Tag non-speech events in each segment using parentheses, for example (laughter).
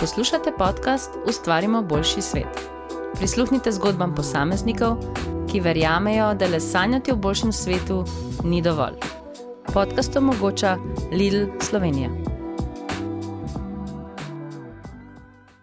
Poslušate podcast Ustvarimo boljši svet. Prisluhnite zgodbam posameznikov, ki verjamejo, da le sanjati o boljšem svetu ni dovolj. Podcast omogoča Lidl Slovenija.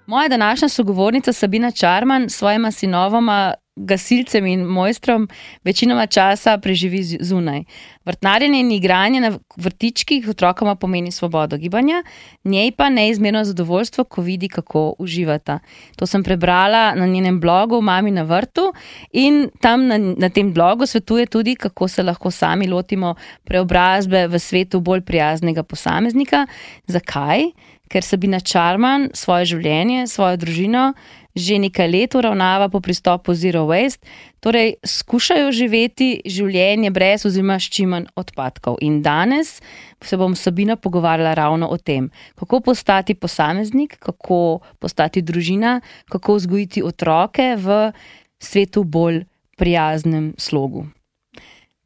Moja današnja sogovornica Sabina Čarman s svojima sinovoma gasilcem in mojstrom večinoma časa preživi zunaj. Vrtnarjenje in igranje na vrtičkih otrokama pomeni svobodo gibanja, njej pa neizmerno zadovoljstvo, ko vidi, kako uživata. To sem prebrala na njenem blogu Mami na vrtu in tam na, na tem blogu svetuje tudi, kako se lahko sami lotimo preobrazbe v svetu bolj prijaznega posameznika. Zakaj? Ker Sabina Čarman svoje življenje, svojo družino že nekaj let uravnava po pristopu Zero Waste, torej skušajo živeti življenje brez oziroma s čim manj odpadkov. In danes se bom Sabina pogovarjala ravno o tem, kako postati posameznik, kako postati družina, kako vzgojiti otroke v svetu bolj prijaznem slogu.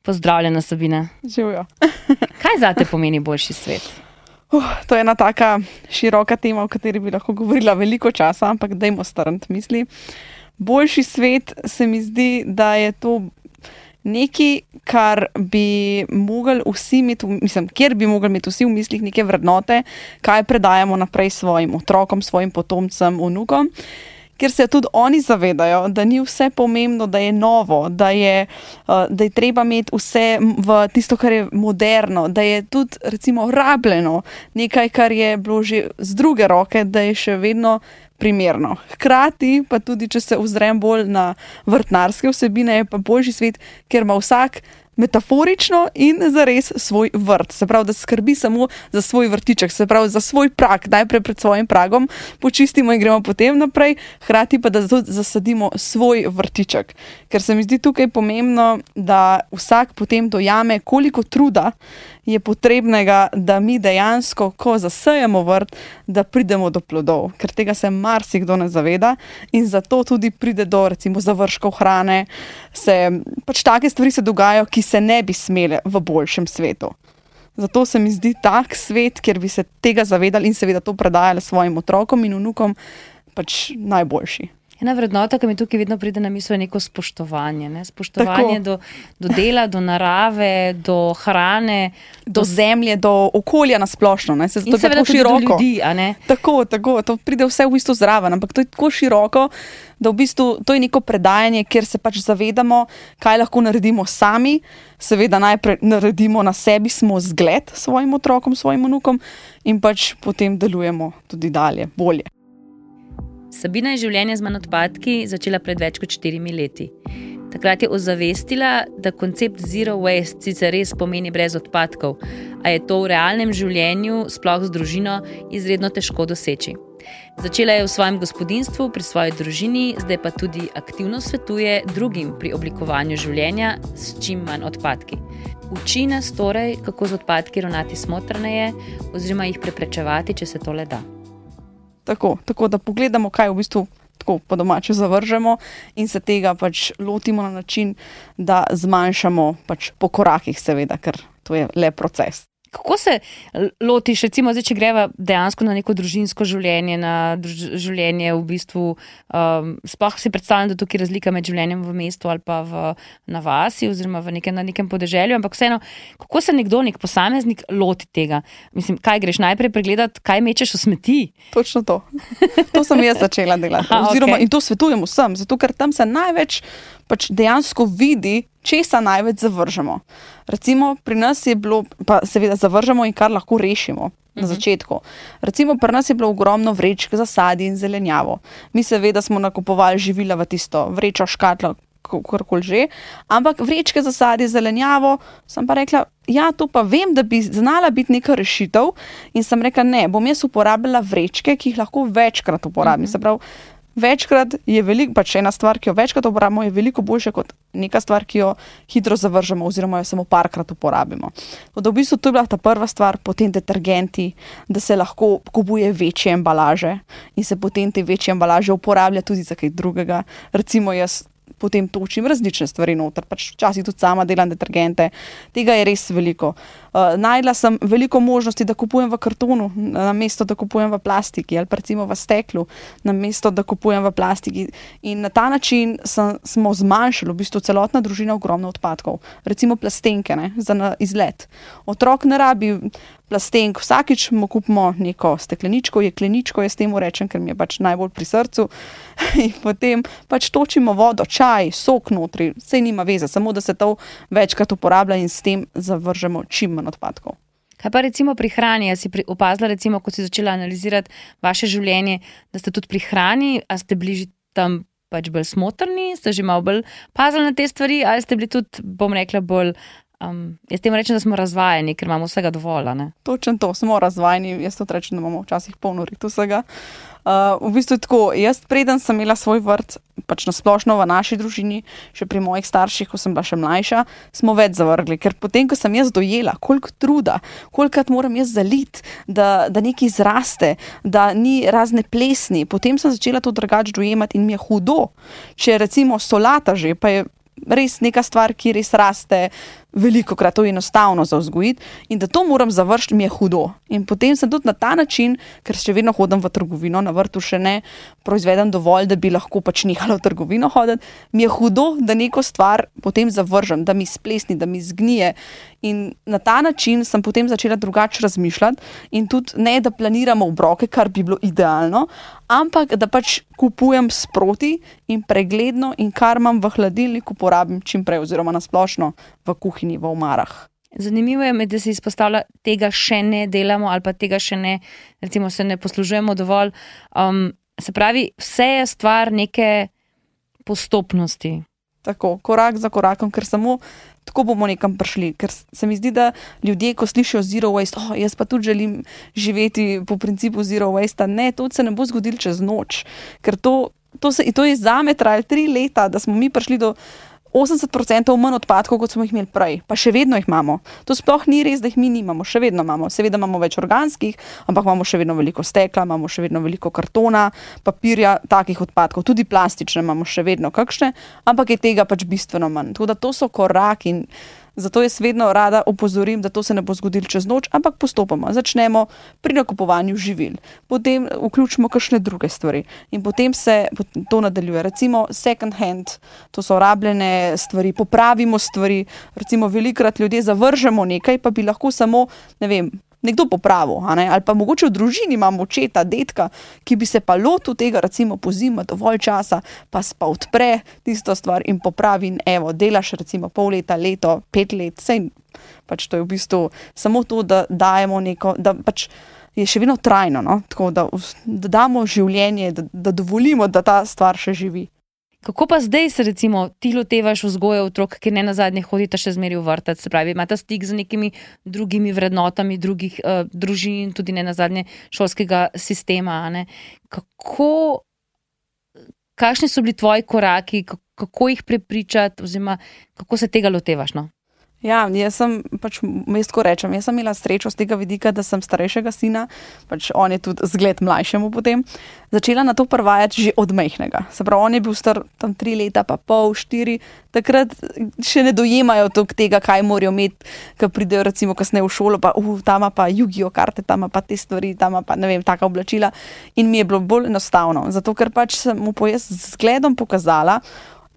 Pozdravljena, Sabina. Živijo. Kaj za te pomeni boljši svet? Uh, to je ena tako široka tema, o kateri bi lahko govorila veliko časa, ampak dajmo strniti misli. Boljši svet se mi zdi, da je to nekaj, kar bi mogli vsi imeti, mislim, kjer bi mogli imeti vsi v mislih neke vrednote, kaj predajamo naprej svojim otrokom, svojim potomcem, vnukom ker se tudi oni zavedajo, da ni vse pomembno, da je novo, da je, uh, da je treba imeti vse v tisto, kar je moderno, da je tudi, recimo, rabljeno, nekaj, kar je bilo že z druge roke, da je še vedno. Primerno. Hkrati pa tudi, če se ozrem bolj na vrtnarske vsebine, je pa boljši svet, ker ima vsak metaforično in za res svoj vrt. Se pravi, da skrbi samo za svoj vrtiček, se pravi za svoj prak, najprej pred svojim pragom, počistimo in gremo potem naprej, hkrati pa da zasadimo svoj vrtiček. Ker se mi zdi tukaj pomembno, da vsak potem dojame, koliko truda je potrebnega, da mi dejansko, ko zasejemo vrt, da pridemo do plodov, ker tega se marsikdo ne zaveda in zato tudi pride do recimo završkov hrane. Se, pač take stvari se dogajajo, ki se ne bi smele v boljšem svetu. Zato se mi zdi tak svet, kjer bi se tega zavedali in seveda to predajali svojim otrokom in vnukom, pač najboljši. Ena vrednota, ki mi tukaj vedno pride na misel, je neko spoštovanje. Ne? Spoštovanje do, do dela, do narave, do hrane, do, do zemlje, do okolja na splošno. Se zato je tako široko. Ljudi, tako, tako, to pride vse v bistvu zraven, ampak to je tako široko, da v bistvu to je neko predajanje, kjer se pač zavedamo, kaj lahko naredimo sami. Seveda najprej naredimo na sebi, smo zgled svojim otrokom, svojim unukom in pač potem delujemo tudi dalje, bolje. Sabina je življenje z manj odpadki začela pred več kot štirimi leti. Takrat je ozavestila, da koncept zero waste sicer res pomeni brez odpadkov, a je to v realnem življenju, sploh z družino, izredno težko doseči. Začela je v svojem gospodinstvu, pri svoji družini, zdaj pa tudi aktivno svetuje drugim pri oblikovanju življenja s čim manj odpadki. Uči nas torej, kako z odpadki ravnati smotrneje, oziroma jih preprečevati, če se to le da. Tako, tako da pogledamo, kaj v bistvu tako po domače zavržemo in se tega pač lotimo na način, da zmanjšamo pač po korakih, seveda, ker to je le proces. Kako se lotiš, recimo, zdaj, če greva dejansko na neko družinsko življenje, na druž življenje v bistvu, um, sploh si predstavljam, da je tukaj razlika med življenjem v mestu ali pa v, na vasi oziroma v nekem, na nekem podeželju, ampak vseeno, kako se nekdo, nek posameznik loti tega? Mislim, kaj greš najprej pregledati, kaj mečeš v smeti? Točno to. To sem jaz začela delati. (laughs) Aha, oziroma, okay. In to svetujem vsem, zato ker tam se največ pač dejansko vidi, česa največ zavržemo. Recimo pri nas je bilo, pa seveda zavržemo in kar lahko rešimo. Na mhm. začetku. Recimo, pri nas je bilo ogromno vrečk za sadje in zelenjavo. Mi, seveda, smo nakupovali živila v tisto vrečo, škatlo, karkoli že, ampak vrečke za sadje in zelenjavo, sem pa rekla, ja, to pa vem, da bi znala biti neka rešitev. In sem rekla, ne, bom jaz uporabljala vrečke, ki jih lahko večkrat uporabim. Uh -huh. Se pravi, večkrat je veliko, pač ena stvar, ki jo večkrat uporabimo, je veliko boljša kot neka stvar, ki jo hitro zavržemo, oziroma jo samo parkrat uporabimo. Od v bistvu to je bila ta prva stvar, potem detergenti, da se lahko kupuje večje embalaže in se potem te večje embalaže uporablja tudi za kaj drugega. Recimo, jaz potem točim različne stvari noter. Pač včasih tudi sama delam detergente, tega je res veliko. Uh, najdla sem veliko možnosti, da kupujem v kartonu, namesto da kupujem v plastiki ali recimo v steklu, namesto da kupujem v plastiki. In na ta način sem, smo zmanjšali v bistvu celotna družina ogromno odpadkov, recimo plastenke ne, za izlet. Otrok ne rabi plastenk, vsakič mu kupimo neko stekleničko, jekleničko, jaz temu rečem, ker mi je pač najbolj pri srcu. (laughs) In potem pač točimo vodo, čaj, sok notri, vse nima veze, samo da se to večkrat uporablja in s tem zavržemo čim manj odpadkov. Kaj pa recimo pri hrani? Si opazila, recimo, ko si začela analizirati vaše življenje, da ste tudi pri hrani, a ste bili tam pač bolj smotrni, ste že malo bolj pazili na te stvari, ali ste bili tudi, bom rekla, bolj Um, jaz tem rečem, da smo razvajeni, ker imamo vsega dovolj. Točno to, smo razvajeni. Jaz to rečem, da imamo včasih polno rit vsega. Uh, v bistvu je tako, jaz preden sem imela svoj vrt, pač na splošno v naši družini, še pri mojih starših, ko sem bila še mlajša, smo več zavrgli. Ker potem, ko sem jaz dojela, koliko truda, kolikrat moram jaz zaliti, da, da nekaj zraste, da ni razne plesni, potem sem začela to drugače dojemati in mi je hudo. Če recimo solata že, pa je res neka stvar, ki res raste, veliko krat to je enostavno za vzgojiti in da to moram završiti, mi je hudo. In potem sem tudi na ta način, ker še vedno hodim v trgovino, na vrtu še ne proizvedem dovolj, da bi lahko pač nehala v trgovino hoditi, mi je hudo, da neko stvar potem zavržem, da mi splesni, da mi zgnije. In na ta način sem potem začela drugače razmišljati, in tudi ne, da planiramo obroke, kar bi bilo idealno, ampak da pač kupujem sproti in pregledno, in kar imam v hladilniku, porabim čim prej, oziroma na splošno v kuhinji, v omarah. Zanimivo je, da se izpostavlja, da tega še ne delamo, ali pa tega še ne, recimo, se ne poslužujemo dovolj. Um, se pravi, vse je stvar neke postopnosti. Tako, korak za korakom, ker samo tako bomo nekam prišli. Ker se mi zdi, da ljudje, ko slišijo zero waste, oh, jaz pa tudi želim živeti po principu zero waste. Ne, to se ne bo zgodilo čez noč. Ker to, to, se, to je za me trajalo tri leta, da smo mi prišli do. 80% manj odpadkov, kot smo jih imeli prej, pa še vedno jih imamo. To sploh ni res, da jih mi nimamo, še vedno imamo. Seveda imamo več organskih, ampak imamo še vedno veliko stekla, imamo še vedno veliko kartona, papirja, takih odpadkov, tudi plastične imamo še vedno kakšne, ampak je tega pač bistveno manj. Tako da to so koraki. Zato jaz vedno rada opozorim, da to se ne bo zgodilo čez noč, ampak postopoma. Začnemo pri nakupovanju živil, potem vključimo kakšne druge stvari in potem se to nadaljuje. Recimo second hand, to so rabljene stvari, popravimo stvari. Recimo velikrat ljudje zavržemo nekaj, pa bi lahko samo, ne vem, nekdo popravil, ali pa mogoče v družini imamo očeta, detka, ki bi se pa lotil tega, recimo po zimi, dovolj časa, pa pa odpre tisto stvar in popravi. In evo, delaš recimo pol leta, leto, pet let, vse pač to je v bistvu samo to, da dajemo neko. Da pač Je še vedno trajno, no? tako da, da damo življenje, da, da dovolimo, da ta stvar še živi. Kako pa zdaj se recimo ti lotevaš vzgoje otrok, ki ne na zadnje hodita še zmeraj v vrtec, se pravi, imata stik z nekimi drugimi vrednotami drugih uh, družin, tudi ne na zadnje šolskega sistema. Kako, kakšni so bili tvoji koraki, kako jih prepričati, oziroma kako se tega lotevaš? No? Ja, jaz sem, pač, mestko rečem, jaz sem imela srečo z tega vidika, da sem starejšega sina, pač on je tudi zgled mlajšemu potem, začela na to prvajati že od mehkega. Se pravi, on je bil star tam tri leta, pa pol, štiri, takrat še ne dojemajo tega, kaj morajo imeti, ko pridejo recimo kasneje v šolo, pa uh, tam pa jugijo karte, tam pa te stvari, tam pa ne vem, taka oblačila. In mi je bilo bolj enostavno, zato ker pač sem mu po jaz zgledom pokazala,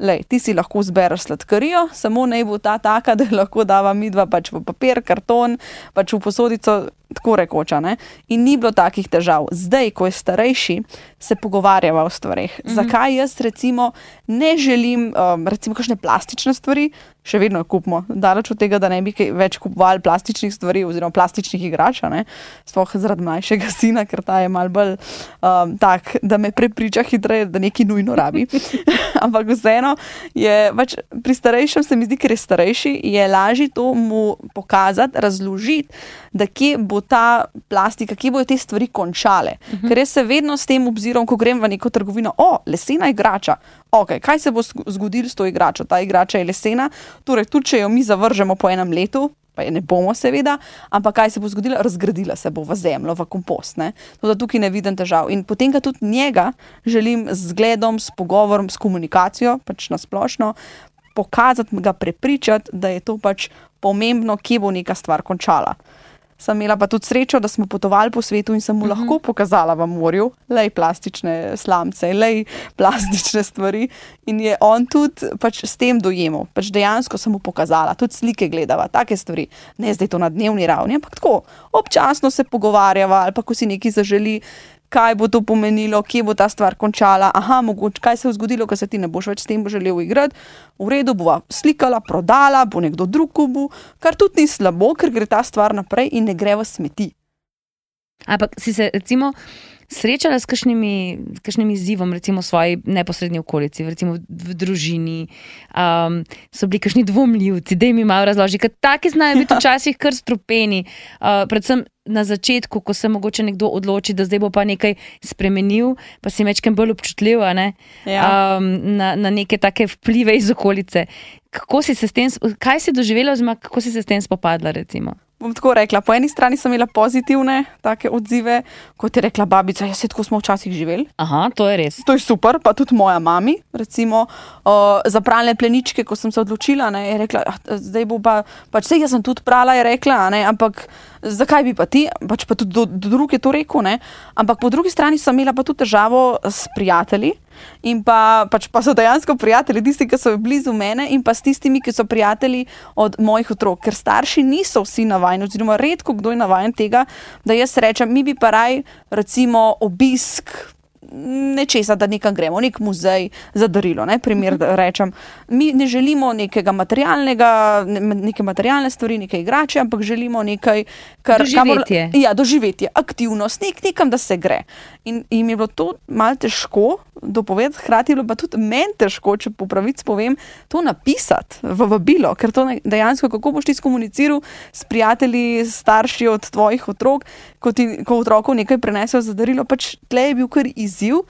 Lej, ti si lahko zbereš sladkarijo, samo naj bo ta taka, (laughs) da lahko dava midva pač v papir, karton, pač v posodico, tako rekoča. Ne? In ni bilo takih težav. Zdaj, ko je starejši, se pogovarjava o stvarih. Mm -hmm. Zakaj jaz recimo ne želim, um, recimo, kakšne plastične stvari, še vedno kupimo, daleč od tega, da ne bi več kupovali plastičnih stvari oziroma plastičnih igrač, sploh zaradi mlajšega (laughs) sina, ker ta je mal bolj um, tak, da me prepriča hitreje, da nekaj nujno rabi. (laughs) Ampak vseeno je pač pri starejšem, se mi zdi, ker je starejši, je lažje to mu pokazati, razložiti, da kje bo ta plastika, kje bodo te stvari končale. Uh mhm. -huh. Ker jaz se vedno s tem obzirom, ko grem v neko trgovino, o, lesena igrača. Okay, kaj se bo zgodilo s to igračo? Ta igrača je lesena, torej tudi če jo mi zavržemo po enem letu, pa je ne bomo, seveda, ampak kaj se bo zgodilo, razgradila se bo v zemljo, v kompost. Tako da tukaj ne vidim težav. In potem ga tudi njega želim z zgledom, s pogovorom, s komunikacijo, pač na splošno, pokazati, ga prepričati, da je to pač pomembno, kje bo neka stvar končala sem imela pa tudi srečo, da smo potovali po svetu in sem mu uh -huh. lahko pokazala v morju, le plastične slamce, le plastične (laughs) stvari. In je on tudi pač s tem dojemal. Pač dejansko sem mu pokazala, tudi slike gledava, take stvari. Ne zdaj to na dnevni ravni, ampak tako občasno se pogovarjava ali pa ko si nekaj zaželi kaj bo to pomenilo, kje bo ta stvar končala. Aha, mogoče kaj se je zgodilo, ker se ti ne boš več s tem želel igrati. V redu, bo slikala, prodala, bo nekdo drug kubu, kar tudi ni slabo, ker gre ta stvar naprej in ne gre v smeti. Ampak si se, recimo, srečala s kakšnim izzivom, recimo v svoji neposrednji okolici, recimo v družini, um, so bili kakšni dvomljivci, da jim malo razložiti, ker taki znajo biti (laughs) včasih kar strupeni. Uh, predvsem na začetku, ko se mogoče nekdo odloči, da zdaj bo pa nekaj spremenil, pa si večkrat bolj občutljiv ja. um, na, na neke take vplive iz okolice. Kako si se s tem, kaj si doživela, oziroma kako si se s tem spopadla? Recimo? Bom tako rekla. Po eni strani sem imela pozitivne odzive, kot je rekla babica, ja, tako smo včasih živeli. Aha, to je res. To je super, pa tudi moja mama, recimo, uh, za pralne pleničke, ko sem se odločila, ne, je rekla, ah, zdaj bo pa, pač vse jaz sem tudi prala, je rekla, ne, ampak zakaj bi pa ti, pač pa tudi do, do drugih je to rekel, ne, ampak po drugi strani sem imela pa tudi težavo s prijatelji. In pa, pač pa so dejansko prijatelji, tisti, ki so blizu mene, in pa s tistimi, ki so prijatelji od mojih otrok. Ker starši niso vsi navajeni, oziroma redko kdo je navajen tega, da jaz rečem, mi bi pa raj, recimo, obisk nečesa, da nekam gremo, nek muzej za darilo. Ne, primer, da rečem, mi ne želimo nekega materialnega, neke materialne stvari, nekaj igrače, ampak želimo nekaj, kar doživetje. Kamor, ja, doživetje, aktivnost, nek, nekam, da se gre. In jim je bilo to malce težko dopovedati, hkrati je bilo pa tudi meni težko, če po pravici povem, to napisati v vabilo, ker to dejansko, kako boš ti skomuniciral s prijatelji, starši od tvojih otrok, ko ti ko otroku nekaj prenesejo za darilo, pač tle je bil kar izziv.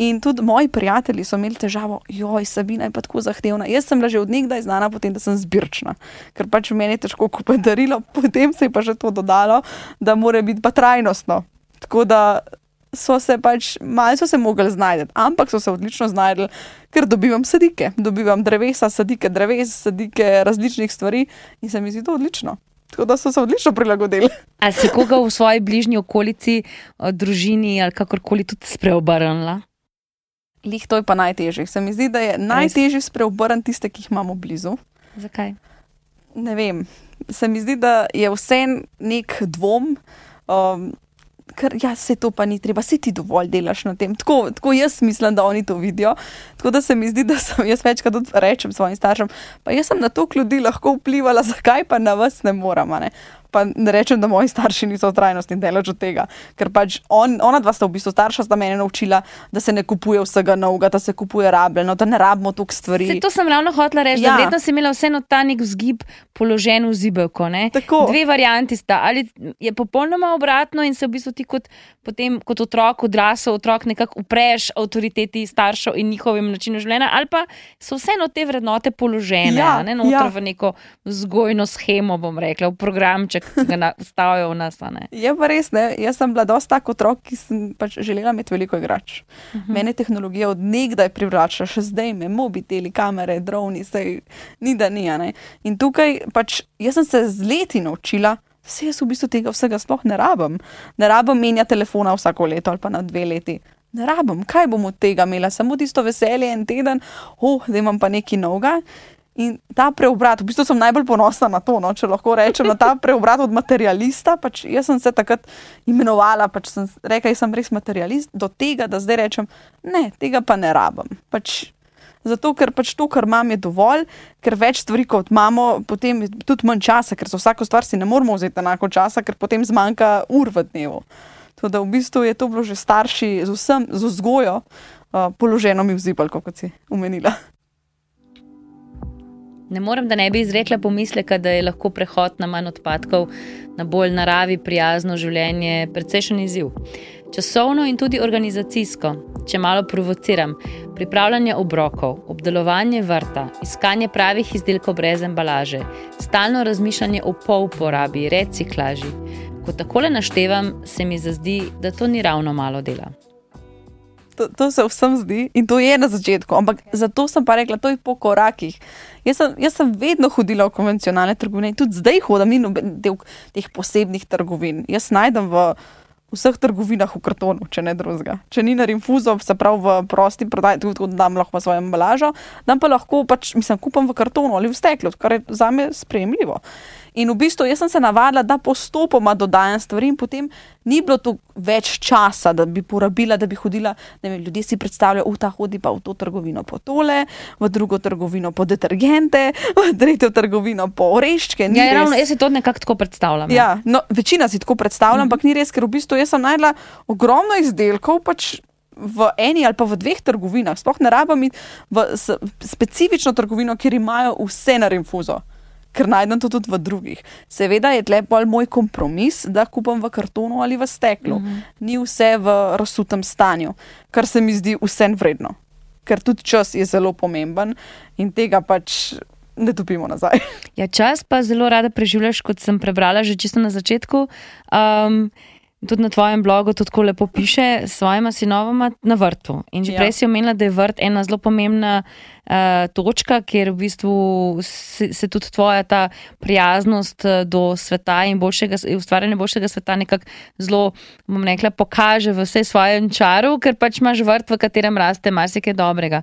In tudi moji prijatelji so imeli težavo, joj, Sabina je pa tako zahtevna. Jaz sem bila že odnegdaj znana po tem, da sem zbirčna, ker pač meni je težko kupiti darilo, (laughs) potem se je pa že to dodalo, da mora biti pa trajnostno. Tako da so se pač se mogli znajti, ampak so se odlično znašli, ker dobivam sadike, dobivam drevesa, sadike dreves, sadike različnih stvari in se mi zdi to odlično. Tako da so se odlično prilagodili. A si koga v svoji bližnji okolici, družini ali kakorkoli tudi spreobrnila? Lih to je pa najtežje. Se mi zdi, da je najtežje spreobrniti tiste, ki jih imamo blizu. Zakaj? Ne vem. Se mi zdi, da je vse nek dvom. Um, ker ja, se to pa ni treba, se ti dovolj delaš na tem. Tako, tako jaz mislim, da oni to vidijo. Tako da se mi zdi, da sem jaz večkrat rečem svojim staršem, pa jaz sem na to ljudi lahko vplivala, zakaj pa na vas ne moramo. Ne? Pa ne rečem, da moji starši niso trajnostni delež od tega. Ker pač on, ona dva sta v bistvu starša, sta mene naučila, da se ne kupuje vsega novega, da se kupuje rabljeno, da ne rabimo toliko stvari. Se, to sem ravno hotela reči, ja. da vedno si imela vseeno ta nek vzgib položen v zibelko. Dve varianti sta. Ali je popolnoma obratno in se v bistvu ti kot, potem, kot otrok, odrasel otrok, nekako upreš avtoriteti staršev in njihovim načinom življenja, ali pa so vseeno te vrednote položene ja, ne, ja. v neko vzgojno schemo, bom rekla, v programček ki ga stavijo v nas. Je pa res, ne? jaz sem bila dosta tako otrok, ki sem pač želela imeti veliko igrač. Uh mhm. -huh. Mene tehnologija od nekdaj privlača, še zdaj me mobiteli, kamere, droni, vse ni da ni. In tukaj pač jaz sem se z leti naučila. Vse jaz v bistvu tega vsega sploh ne rabim. Ne rabim menja telefona vsako leto ali pa na dve leti. Ne rabim, kaj bom od tega imela, samo tisto veselje en teden, oh, da imam pa nekaj novega. In ta preobrat, v bistvu sem najbolj ponosna na to, no, če lahko rečem, na ta (laughs) preobrat od materialista. Pač jaz sem se takrat imenovala, pač sem rekla, da sem res materialist, do tega, da zdaj rečem, ne, tega pa ne rabim. Pač, zato, ker pač to, kar imam, je dovolj, ker več stvari kot imamo, potem je tudi manj časa, ker za vsako stvar si ne moramo vzeti enako časa, ker potem zmanjka ur v dnevu. Tudi v bistvu je to bilo že starši z vsem, z vzgojo, uh, položeno mi vzipal, kot si umenila. Ne morem, da ne bi izrekla pomisleka, da je lahko prehod na manj odpadkov, na bolj naravi, prijazno življenje, precejšen izziv. Časovno in tudi organizacijsko, če malo provociram, pripravljanje obrokov, obdelovanje vrta, iskanje pravih izdelkov brez embalaže, stalno razmišljanje o poluporabi, reciklaži. Ko takole naštevam, se mi zazdi, da to ni ravno malo dela. To, to se vsem zdi in to je na začetku, ampak zato sem pa rekla, to je po korakih. Jaz sem, jaz sem vedno hodila v konvencionalne trgovine in tudi zdaj hodim in del teh posebnih trgovin. Jaz najdem v vseh trgovinah v kartonu, če ne drugega. Če ni na infuzo, se pravi v prosti prodaji, tudi da dam lahko svojo embalažo, dam pa lahko pač, mislim, kupam v kartonu ali v steklu, kar je za me sprejemljivo. In v bistvu jaz sem se navadila, da postopoma dodajam stvari, in potem ni bilo tu več časa, da bi porabila, da bi hodila. Vem, ljudje si predstavljajo, da ta hodi pa v to trgovino po tole, v drugo trgovino po detergente, (laughs) v tretjo trgovino po oreščke. Ja, ravno, jaz si to nekako tako predstavljam. Ja, no, večina si tako predstavlja, mm -hmm. ampak ni res, ker v bistvu jaz sem najdla ogromno izdelkov. Pač V eni ali pa v dveh trgovinah, sploh ne rabim iti v specifično trgovino, kjer imajo vse na infuzo ker najdem to tudi v drugih. Seveda je tle bolj moj kompromis, da kupam v kartonu ali v steklu. Mm -hmm. Ni vse v razsutem stanju, kar se mi zdi vsem vredno. Ker tudi čas je zelo pomemben in tega pač ne dobimo nazaj. Ja, čas pa zelo rada preživljaš, kot sem prebrala že čisto na začetku. Um, Tudi na tvojem blogu tako lepo piše, s svojima sinovoma na vrtu. In že ja. prej si omenila, da je vrt ena zelo pomembna uh, točka, kjer v bistvu se, se tudi tvoja ta prijaznost eh, do sveta in boljšega, ustvarjanja boljšega sveta nekako zelo, bom rekla, pokaže v vsej svojem čaru, ker pač imaš vrt, v katerem raste marsikaj dobrega.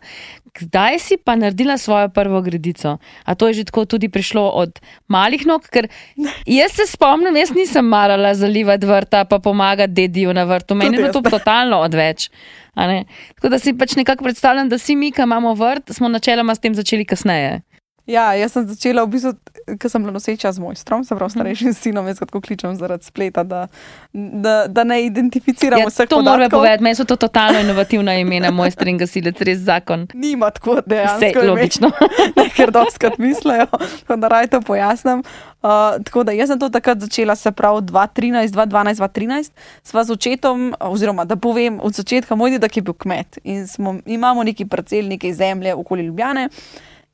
Kdaj si pa naredila svojo prvo gredico? A to je že tako tudi prišlo od malih nog? Ker (laughs) jaz se spomnim, jaz nisem marala zalivati vrta, pa pomagati dediju na vrtu. Meni je to totalno odveč. Tako da si pač nekako predstavljam, da si mi, ki imamo vrt, smo načeloma s tem začeli kasneje. Ja, jaz sem začela v bistvu, ker sem bila noseča z mojstrom, se pravi starejšim sinom, jaz tako kličem zaradi spleta, da, da, da ne identificiramo ja, vseh. To moram povedati, meni so to totalno inovativna imena, mojster in gasilec, res zakon. Nima tako dejansko. Vse logično. (laughs) ne, ker doskrat mislijo, da raj to pojasnem. Uh, tako da jaz sem to takrat začela, se pravi 2013, 2012, 2013, sva z očetom, oziroma da povem od začetka, moj dedek je bil kmet in smo, imamo neki parcel, nekaj zemlje okoli Ljubljane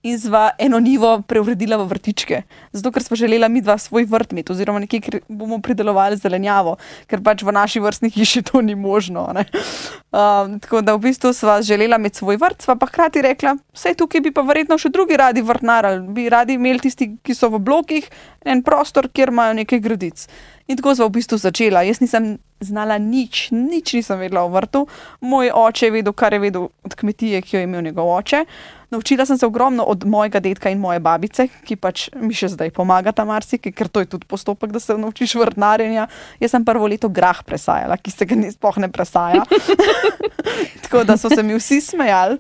in sva eno nivo preuredila v vrtičke. Zato, ker smo želeli mi dva svoj vrt imeti, oziroma nekaj, kjer bomo pridelovali zelenjavo, ker pač v naši vrstni hiši to ni možno. Um, tako da v bistvu sva želela imeti svoj vrt, sva pa hkrati rekla, vse tukaj bi pa verjetno še drugi radi vrtnarali, bi radi imeli tisti, ki so v blokih, en prostor, kjer imajo nekaj gradic. In tako smo v bistvu začela. Jaz nisem znala nič, nič nisem vedela o vrtu. Moj oče je vedel, kar je vedel od kmetije, ki jo je imel njegov oče. Naučila sem se ogromno od mojega dedka in moje babice, ki pač mi še zdaj pomagata marsikaj, ker to je tudi postopek, da se naučiš vrtnarjenja. Jaz sem prvo leto grah presajala, ki se ga ni spoh ne presaja. (laughs) tako da so se mi vsi smejali.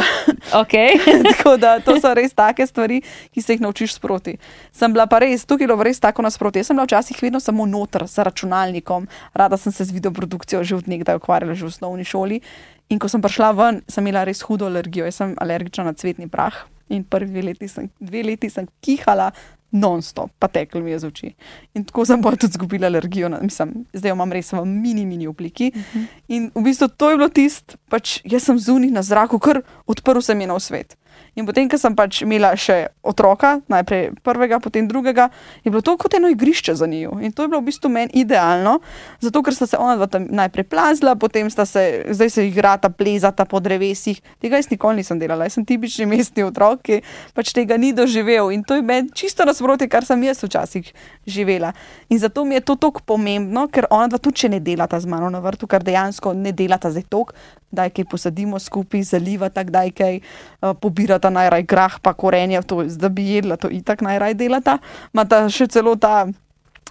(laughs) okay. (laughs) tako da to so res take stvari, ki se jih naučiš sproti. Sem bila pa res, tukaj je bilo res tako nasproti. Jaz sem bila včasih vedno samo noter za računalnikom, rada sem se z videoprodukcijo že od nekdaj ukvarjala, že v osnovni šoli. In ko sem prišla ven, sem imela res hudo alergijo. Jaz sem alergična na cvetni prah. In prvi dve leti sem, dve leti sem kihala non-stop, pa teklo mi je z oči. In tako sem pa tudi izgubila alergijo, na, mislim, zdaj jo imam res v mini, mini obliki. Uh mhm. -huh. In v bistvu to je bilo tisto, pač jaz sem zunaj na zraku, ker odprl sem je na svet. In potem, ko sem pač imela še otroka, najprej prvega, potem drugega, je bilo to kot eno igrišče za njiju. In to je bilo v bistvu meni idealno, zato ker sta se ona dva najprej plazila, potem sta se, zdaj se igrata, plezata po drevesih. Tega jaz nikoli nisem delala, jaz sem tipični mestni otrok, ki pač tega ni doživel. In to je meni čisto nasprotje, kar sem jaz včasih živela. In zato mi je to tako pomembno, ker ona dva tudi ne delata z mano na vrtu, kar dejansko ne delata zdaj tok, da je kaj posadimo skupaj, zalivata, da je kaj uh, pobirata delata najraj grah, pa korenje, to, da bi jedla, to itak najraj delata. Mata še celo ta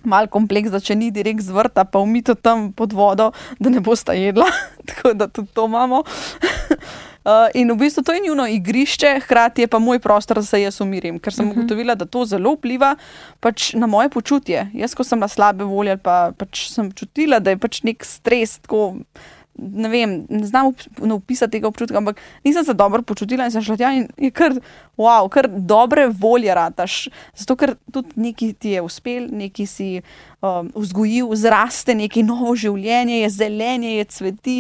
mal kompleks, da če ni direkt z vrta, pa umito tam pod vodo, da ne bosta jedla. (laughs) Tako da tudi to imamo. Uh, (laughs) in v bistvu to je njihovo igrišče, hkrati je pa moj prostor, da se jaz umirim, ker sem uh mhm. -huh. ugotovila, da to zelo vpliva pač na moje počutje. Jaz, ko sem na slabe volje, pa pač sem čutila, da je pač nek stres, tako ne vem, ne znam opisati tega občutka, ampak nisem se dobro počutila in sem šla tja in je kar, wow, kar dobre volje rataš. Zato, ker tudi neki ti je uspel, neki si um, vzgojil, zraste neki novo življenje, je zelenje, je cveti.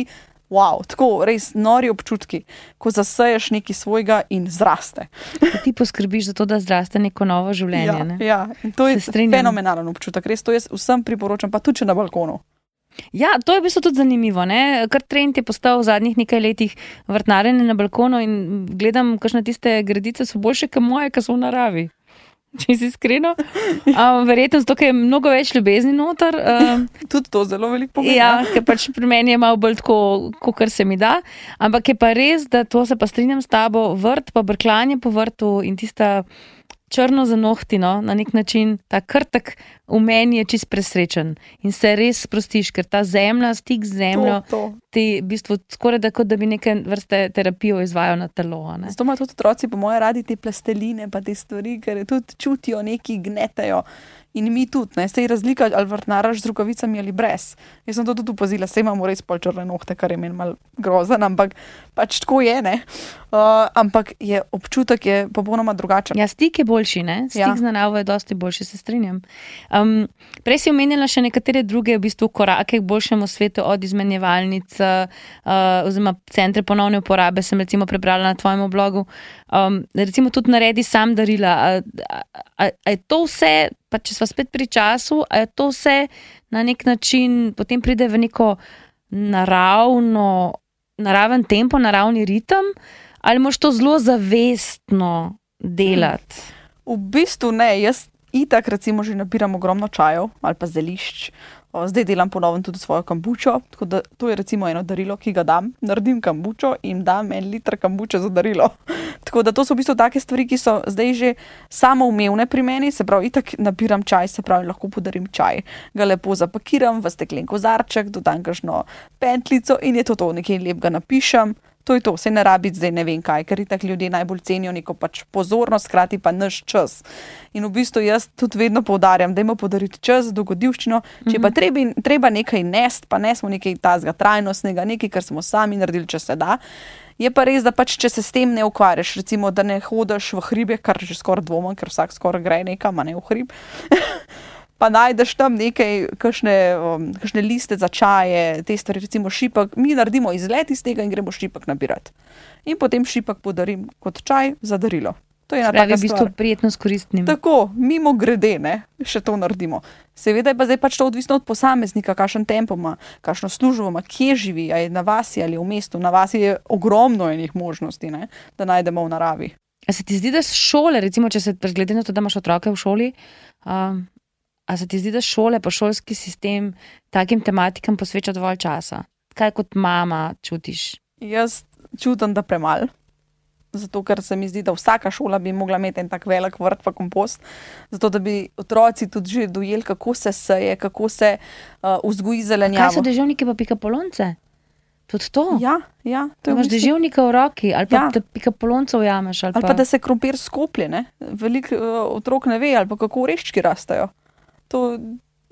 Wow, tako res nori občutki, ko zaseješ nekaj svojega in zraste. Da ti poskrbiš za to, da zraste neko novo življenje. Ja, ne? ja. to je fenomenalen občutek, res to jaz vsem priporočam, pa tudi na balkonu. Ja, to je v bistvu tudi zanimivo. Ne? Kar trend je postal v zadnjih nekaj letih vrtnarjenje na balkonu in gledam, kakšne tiste gredice so boljše, kot moje, ki so v naravi. (laughs) Če si iskreno. Um, verjetno zato, ker je mnogo več ljubezni noter. Um, (laughs) Tudi to zelo veliko pomeni. ja, ker pač pri meni je malo bolj tako, kot se mi da. Ampak je pa res, da to se pa strinjam s tabo, vrt, pa brklanje po vrtu in tista črno za nohtino, na nek način ta krtek v meni je čist presrečen in se res sprostiš, ker ta zemlja, stik z zemljo, to, to. ti v bistvu skoraj da kot da bi neke vrste terapijo izvajal na telo. Ne? Zato imajo tudi otroci, po mojem, radi te plasteline, pa te stvari, ker tudi čutijo, neki gnetajo. In mi tudi, ne, sej razlika, ali vrtnaraš z rokavicami ali brez. Jaz sem to tudi opazila, sej imamo res pol črne nohte, kar je meni mal grozen, ampak pač tako je, ne. Uh, ampak je občutek je popolnoma drugačen. Ja, stik je boljši, ne? stik Ja. z naravo je dosti boljši, se strinjam. Um, prej si omenila še nekatere druge v bistvu, korake k boljšemu svetu, od izmenjevalnic, uh, oziroma centre ponovne uporabe, sem recimo prebrala na tvojem blogu. Um, recimo tudi naredi sam darila. A, a, a je to vse, pa če smo spet pri času, to vse na nek način potem pride v neko naravno, naraven tempo, naravni ritem, ali moš to zelo zavestno delati? V bistvu ne, jaz itak recimo že nabiram ogromno čajev ali pa zelišč. Zdaj delam ponovno tudi svojo kambučo, tako da to je recimo eno darilo, ki ga dam. Naredim kambučo in dam en liter kambuče za darilo. Tako da to so v bistvu take stvari, ki so zdaj že samoumevne pri meni, se pravi, itak nabiram čaj, se pravi, lahko podarim čaj. Ga lepo zapakiram v steklen kozarček, dodam kakšno pentlico in je to to, nekaj lepega napišem. To je to, se ne rabi zdaj ne vem kaj, ker tako ljudje najbolj cenijo neko pač pozornost, hkrati pa naš čas. In v bistvu jaz tudi vedno poudarjam, da imamo podariti čas, dogodivščino. Če pa treba, treba nekaj nest, pa ne smo nekaj tazga trajnostnega, nekaj, kar smo sami naredili, če se da. Je pa res, da pač, če se s tem ne ukvarjaš, recimo, da ne hodiš v hribe, kar že skoraj dvomim, ker vsak skoraj gre nekam, ne v hrib. (laughs) pa najdeš tam nekaj, kakšne, um, kakšne liste za čaje, te stvari, recimo šipek. Mi naredimo izlet iz tega in gremo šipek nabirati. In potem šipek podarim kot čaj za darilo. To je ena Pravi, taka v bistvu stvar. prijetno s koristnim. Tako, mimo grede, ne, še to naredimo. Seveda je pa zdaj pač to odvisno od posameznika, kakšen tempo ima, kakšno službo ima, kje živi, ali je na vasi ali v mestu. Na vasi je ogromno enih možnosti, ne, da najdemo v naravi. A se ti zdi, da šole, recimo, če se glede na to, da imaš otroke v šoli, um, a se ti zdi, da šole, pa šolski sistem takim tematikam posveča dovolj časa? Kaj kot mama čutiš? Jaz čutim, da premalo. Zato, ker se mi zdi, da vsaka šola bi mogla imeti en tak velik vrt, pa kompost, zato da bi otroci tudi že dojeli, kako se seje, kako se uh, vzgoji Kaj so deževniki, pa pika polonce? Tudi to. Ja, ja, to je v imaš bistvu- deževnika v roki, ali pa Ja. ja. da pika polonce ujameš. Ali Ali pa, pa da se krompir skoplje, veliko uh, otrok ne ve, ali pa kako oreščki rastejo. To,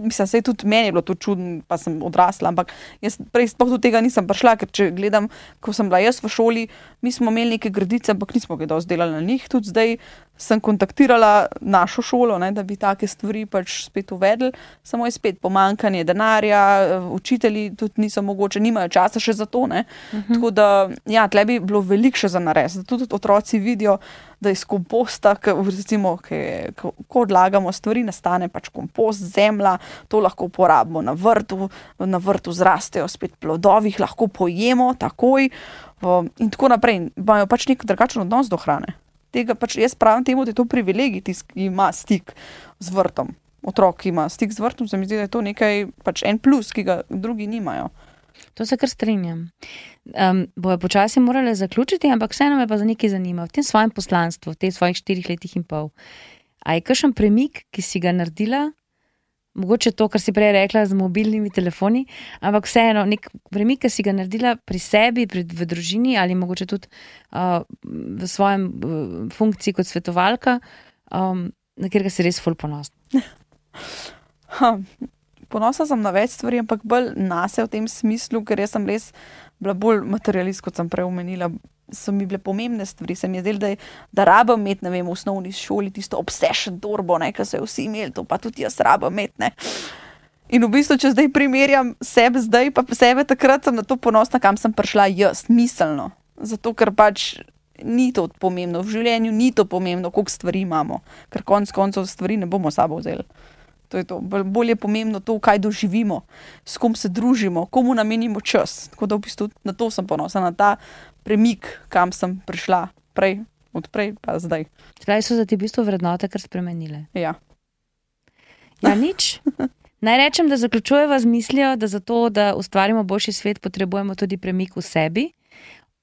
mislim, se je tudi meni bilo to čudno, pa sem odrasla, ampak jaz prej sploh do tega nisem prišla, ker če gledam, ko sem bila jaz v šoli, mi smo imeli neke gradice, ampak nismo kaj dosti delali na njih. Tudi zdaj sem kontaktirala našo šolo, ne, da bi take stvari pač spet uvedli, samo je spet pomankanje denarja, eh, učitelji tudi niso mogoče, nimajo časa še za to. Ne. Mhm. Tako da, ja, tle bi bilo veliko še za narediti, da tudi otroci vidijo, da iz komposta, recimo, ke, ko, odlagamo stvari, nastane pač kompost, zemlja, to lahko uporabimo na vrtu, na vrtu zrastejo spet plodovi, jih lahko pojemo takoj in tako naprej. Imajo pač nek drugačen odnos do hrane. Tega pač jaz pravim temu, da je to privilegij, ki ima stik z vrtom. Otrok, ki ima stik z vrtom, se mi zdi, da je to nekaj, pač en plus, ki ga drugi nimajo. To se kar strinjam. Um, bojo počasi morali zaključiti, ampak vseeno me pa za nekaj zanima. V tem svojem poslanstvu, v teh svojih štirih letih in pol, a je kakšen premik, ki si ga naredila? Mogoče to, kar si prej rekla z mobilnimi telefoni, ampak vseeno nek premik, ki si ga naredila pri sebi, pri, v družini ali mogoče tudi uh, v svojem uh, funkciji kot svetovalka, um, na katerega si res ful ponosna. (laughs) Ha, ponosna sem na več stvari, ampak bolj na se v tem smislu, ker jaz sem res bila bolj materialist, kot sem prej omenila. So mi bile pomembne stvari, se mi je zdelo, da, je- da rabim imeti, ne vem, v osnovni šoli tisto obsession torbo, ki so jo vsi imeli, to pa tudi jaz rabim imeti. In v bistvu, če zdaj primerjam sebe zdaj, pa sebe takrat, sem na to ponosna, kam sem prišla jaz, miselno. Zato, ker pač ni to pomembno, v življenju ni to pomembno, koliko stvari imamo, ker konec koncev stvari ne bomo sabo vzeli. To je to. Bolj, je pomembno to, kaj doživimo, s kom se družimo, komu namenimo čas. Tako da v bistvu na to sem ponosna, na ta premik, kam sem prišla prej, odprej pa zdaj. Spravi so se ti v bistvu vrednote kar spremenile. Ja. Ja, nič. (laughs) Naj rečem, da zaključujeva z mislijo, da za to, da ustvarimo boljši svet, potrebujemo tudi premik v sebi,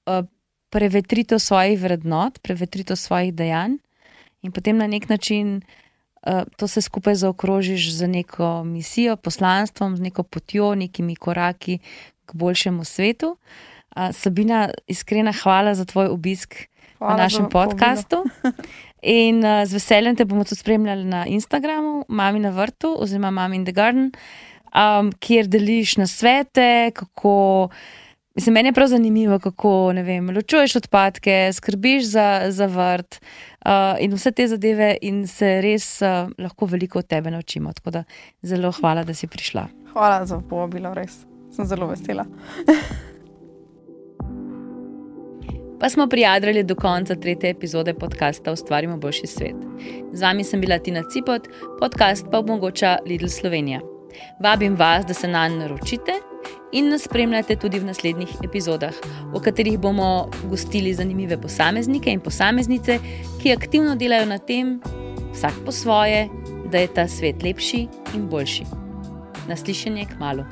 eh, prevetritev svojih vrednot, prevetritev svojih dejanj in potem na nek način to se skupaj zaokrožiš z neko misijo, poslanstvom, z neko potjo, nekimi koraki k boljšemu svetu. A, Sabina, iskrena hvala za tvoj obisk Hvala na našem podkastu. In uh, z veseljem te bomo tudi spremljali na Instagramu, Mami na vrtu oziroma Mami in the Garden, um, kjer deliš na svete, kako. Mislim, meni je prav zanimivo, kako ne vem, ločuješ odpadke, skrbiš za, za vrt uh, in vse te zadeve, in se res uh, lahko veliko od tebe naučimo. Tako da zelo hvala, da si prišla. Hvala za povabilo, res. Sem zelo vesela. (laughs) Pa smo prijadrali do konca tretje epizode podcasta Ustvarimo boljši svet. Z vami sem bila Tina Cipot, podcast pa omogoča Lidl Slovenija. Vabim vas, da se na nj naročite in nas spremljate tudi v naslednjih epizodah, v katerih bomo gostili zanimive posameznike in posameznice, ki aktivno delajo na tem, vsak po svoje, da je ta svet lepši in boljši. Naslišanje k malu.